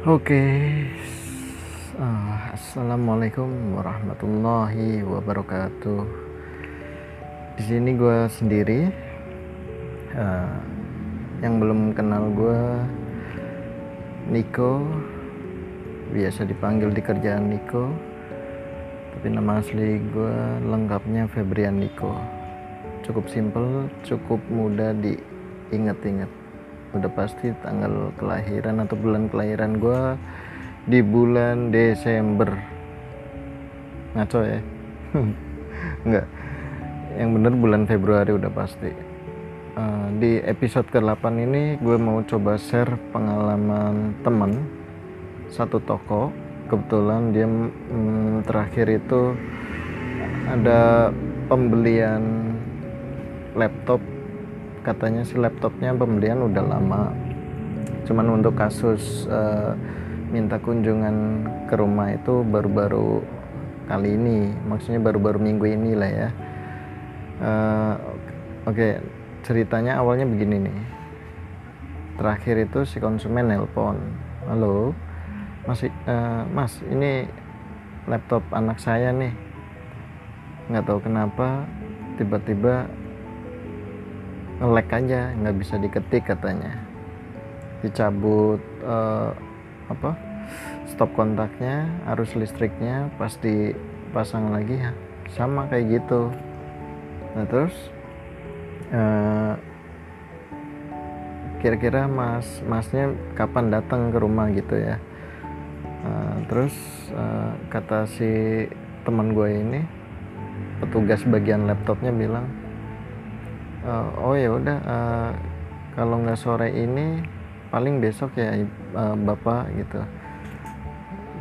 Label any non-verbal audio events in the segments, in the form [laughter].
Oke, Ah, assalamualaikum warahmatullahi wabarakatuh. Di sini gue sendiri. Ah, yang belum kenal gue, Niko, biasa dipanggil di kerjaan Niko. Tapi nama asli gue lengkapnya Febrian Niko. Cukup simple, cukup mudah diingat-ingat. Udah pasti tanggal kelahiran atau bulan kelahiran gue di bulan Desember. Ngaco ya? [laughs] Enggak yang bener bulan Februari udah pasti. Uh, di episode ke-8 ini gue mau coba share pengalaman temen satu toko. Kebetulan dia mm, terakhir itu ada pembelian laptop katanya si laptopnya pembelian udah lama. Cuman untuk kasus uh, minta kunjungan ke rumah itu baru-baru kali ini. Maksudnya baru-baru minggu ini lah ya. Uh, oke okay. ceritanya awalnya begini nih. Terakhir itu si konsumen nelpon halo masih uh, mas ini laptop anak saya nih. Nggak tahu kenapa tiba-tiba ngelek aja nggak bisa diketik katanya. Dicabut uh, apa stop kontaknya arus listriknya pas dipasang lagi ya. Sama kayak gitu. Nah terus kira kira-kira mas masnya kapan datang ke rumah gitu ya? Uh, terus uh, kata si teman gue ini petugas bagian laptopnya bilang uh, oh ya udah uh, kalau nggak sore ini paling besok ya uh, bapak gitu.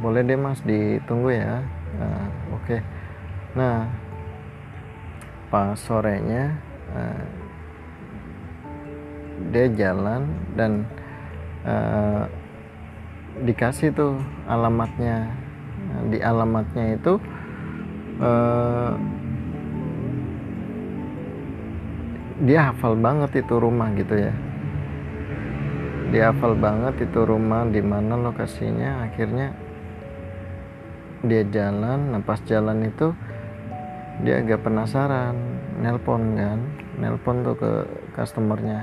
Boleh deh mas ditunggu ya. Uh, oke. Okay. nah pas sorenya uh, dia jalan dan uh, dikasih tuh alamatnya. Di alamatnya itu uh, dia hafal banget itu rumah gitu ya. Dia hafal banget itu rumah di mana lokasinya. Akhirnya dia jalan. Nah pas jalan itu dia agak penasaran. Nelpon kan? Nelpon tuh ke customernya.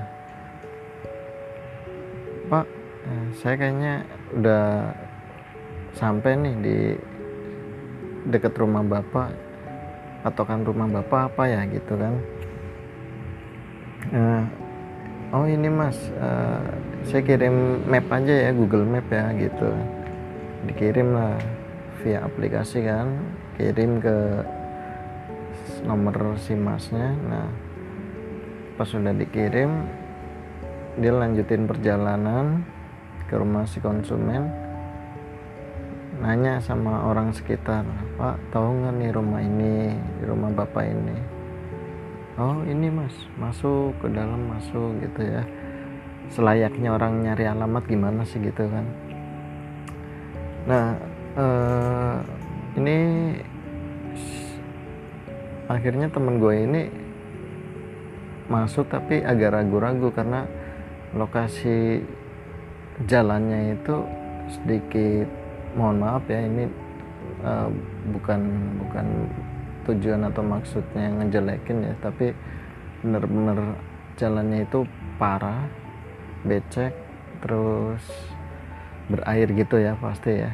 Pak eh, saya kayaknya udah sampai nih di dekat rumah bapak atau kan rumah bapak apa ya? Gitu kan nah, oh ini mas. Uh, saya kirim map aja ya Google Map ya gitu. Dikirim lah via aplikasi kan. Kirim ke nomor si masnya. Nah pas sudah dikirim dia lanjutin perjalanan ke rumah si konsumen. Nanya sama orang sekitar pak tahu nggak nih rumah ini rumah bapak ini oh ini mas. Masuk ke dalam masuk gitu ya. Selayaknya orang nyari alamat gimana sih gitu kan? Nah uh, ini akhirnya temen gue ini masuk tapi agak ragu-ragu karena lokasi jalannya itu sedikit mohon maaf ya ini uh, bukan bukan tujuan atau maksudnya ngejelekin ya tapi bener-bener jalannya itu parah becek terus berair gitu ya pasti ya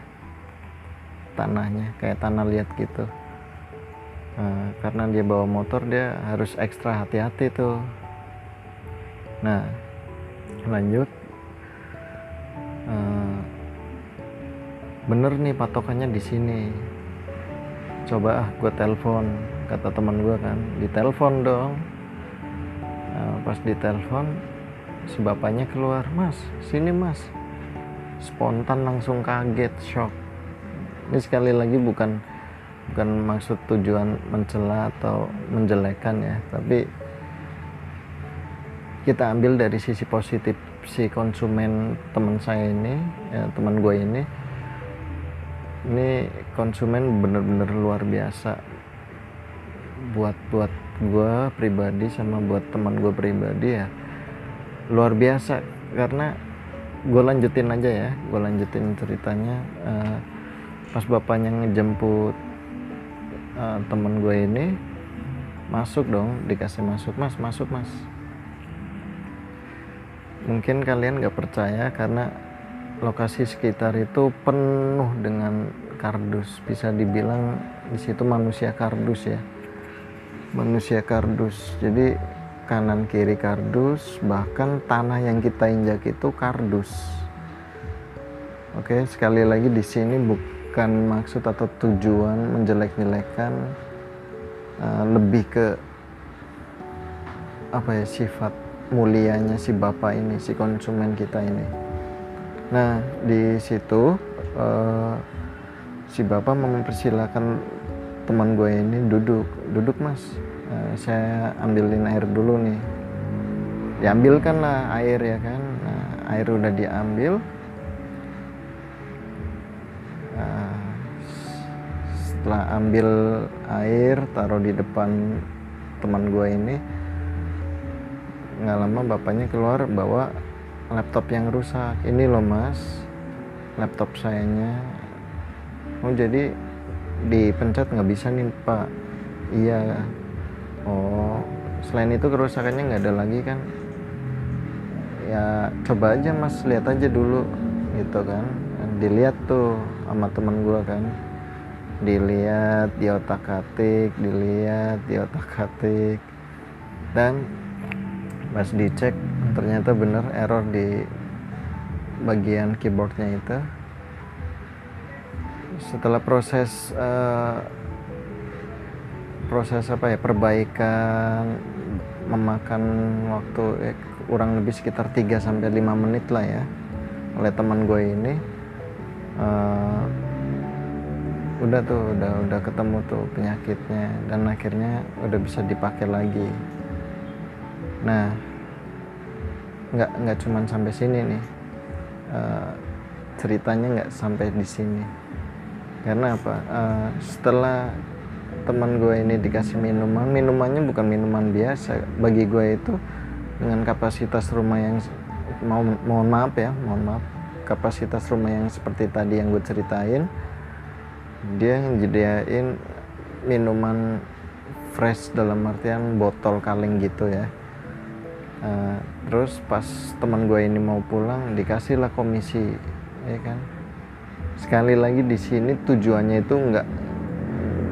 tanahnya kayak tanah liat gitu. Nah, karena dia bawa motor dia harus ekstra hati-hati tuh. Nah lanjut. Uh, bener nih patokannya di sini coba ah gue telepon kata teman gue kan. Ditelepon dong. Nah, pas ditelepon si bapaknya keluar. Mas sini mas. Spontan langsung kaget shock. Ini sekali lagi bukan bukan maksud tujuan mencela atau menjelekan ya tapi kita ambil dari sisi positif si konsumen teman saya ini ya, teman gue ini ini konsumen bener-bener luar biasa. Buat buat gue pribadi sama buat teman gue pribadi ya luar biasa. Karena gue lanjutin aja ya gue lanjutin ceritanya. Uh, pas bapaknya ngejemput uh, temen gue ini masuk dong dikasih masuk. Mas masuk mas. Mungkin kalian gak percaya karena lokasi sekitar itu penuh dengan kardus. Bisa dibilang di situ manusia kardus ya. Manusia kardus. Jadi kanan kiri kardus bahkan tanah yang kita injak itu kardus. Oke sekali lagi di sini bukan maksud atau tujuan menjelek-jelekan uh, lebih ke apa ya sifat mulianya si bapak ini si konsumen kita ini nah di situ uh, si bapak mempersilahkan teman gue ini duduk. Duduk mas. Uh, saya ambilin air dulu nih. Diambilkan lah air ya kan? Nah, air udah diambil. Uh, setelah ambil air taruh di depan teman gue ini. Nggak lama bapaknya keluar bawa laptop yang rusak. Ini loh mas. Laptop sayanya. Oh jadi dipencet nggak bisa nih pak? Iya. Oh selain itu kerusakannya nggak ada lagi kan? Ya coba aja mas. Lihat aja dulu gitu kan? Dilihat tuh sama temen gue kan? Dilihat di otak atik dilihat di otak atik. Dan pas dicek ternyata bener error di bagian keyboardnya itu. Setelah proses uh, proses apa ya perbaikan memakan waktu eh, kurang lebih sekitar 3 sampai 5 menit lah ya oleh teman gue ini uh, udah tuh udah udah ketemu tuh penyakitnya dan akhirnya udah bisa dipakai lagi. Nah nggak nggak cuman sampai sini nih. Uh, ceritanya nggak sampai di sini. Karena apa? Uh, setelah teman gue ini dikasih minuman minumannya bukan minuman biasa. Bagi gue itu dengan kapasitas rumah yang mau mohon maaf ya mohon maaf. Kapasitas rumah yang seperti tadi yang gue ceritain dia nyediain minuman fresh dalam artian botol kaleng gitu ya uh, terus pas teman gue ini mau pulang dikasih lah komisi ya kan? Sekali lagi di sini tujuannya itu nggak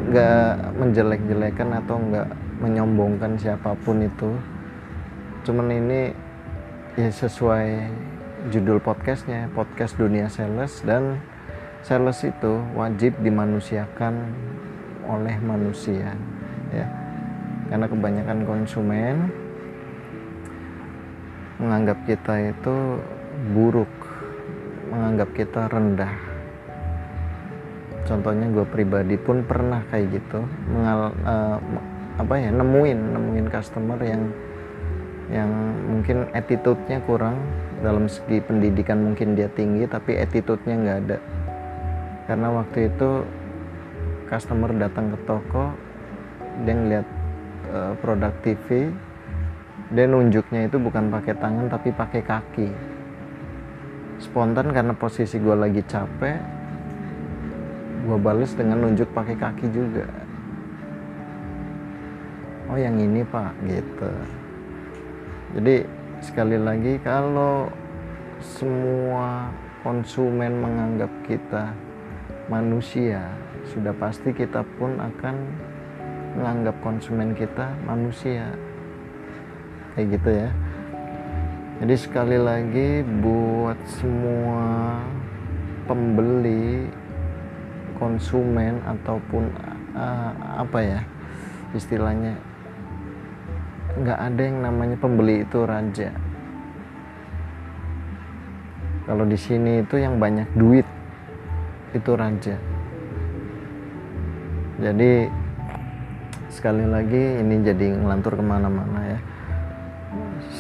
nggak menjelek-jelekan atau nggak menyombongkan siapa pun itu. Cuman ini ya sesuai judul podcastnya podcast dunia sales dan sales itu wajib dimanusiakan oleh manusia ya. Karena kebanyakan konsumen menganggap kita itu buruk menganggap kita rendah. Contohnya gue pribadi pun pernah kayak gitu mengal uh, apa ya nemuin nemuin customer yang yang mungkin attitude-nya kurang. Dalam segi pendidikan mungkin dia tinggi tapi attitude-nya nggak ada. Karena waktu itu customer datang ke toko dia ngeliat uh, produk TV dia nunjuknya itu bukan pakai tangan tapi pakai kaki. Spontan karena posisi gue lagi capek gue bales dengan nunjuk pakai kaki juga. Oh yang ini pak gitu. Jadi sekali lagi kalau semua konsumen menganggap kita manusia sudah pasti kita pun akan menganggap konsumen kita manusia kayak gitu ya. Jadi sekali lagi buat semua pembeli konsumen ataupun uh, apa ya istilahnya nggak ada yang namanya pembeli itu raja. Kalau di sini itu yang banyak duit itu raja. Jadi sekali lagi ini jadi ngelantur ke mana-mana ya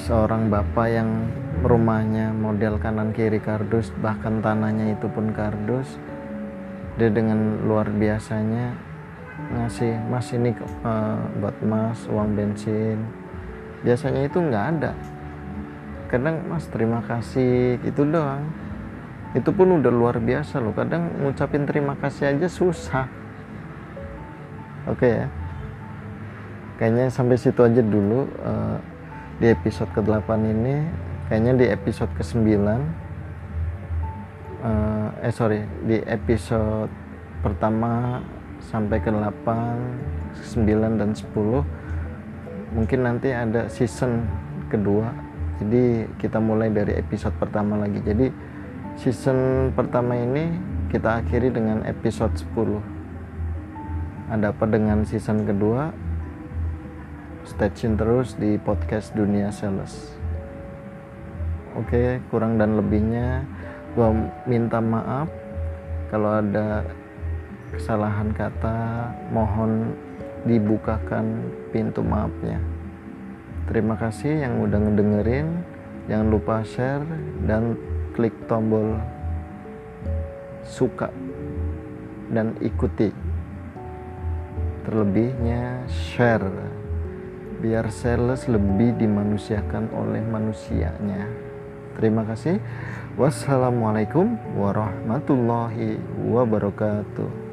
seorang bapak yang rumahnya model kanan kiri kardus bahkan tanahnya itu pun kardus. Dia dengan luar biasanya ngasih mas ini uh, buat mas uang bensin. Biasanya itu nggak ada. Kadang mas terima kasih itu doang. Itu pun udah luar biasa loh. Kadang ngucapin terima kasih aja susah. Oke okay, ya. Kayaknya sampai situ aja dulu uh, di episode ke-8 ini kayaknya di episode ke-9 uh, eh sorry di episode pertama sampai ke 8 9 dan 10 mungkin nanti ada season kedua. Jadi kita mulai dari episode pertama lagi. Jadi season pertama ini kita akhiri dengan episode 10 ada apa dengan season kedua stay tune terus di podcast dunia sales. Oke kurang dan lebihnya gua minta maaf kalau ada kesalahan kata. Mohon dibukakan pintu maafnya. Terima kasih yang udah ngedengerin. Jangan lupa share dan klik tombol suka dan ikuti. Terlebihnya share biar sales lebih dimanusiakan oleh manusianya. Terima kasih. Wassalamualaikum warahmatullahi wabarakatuh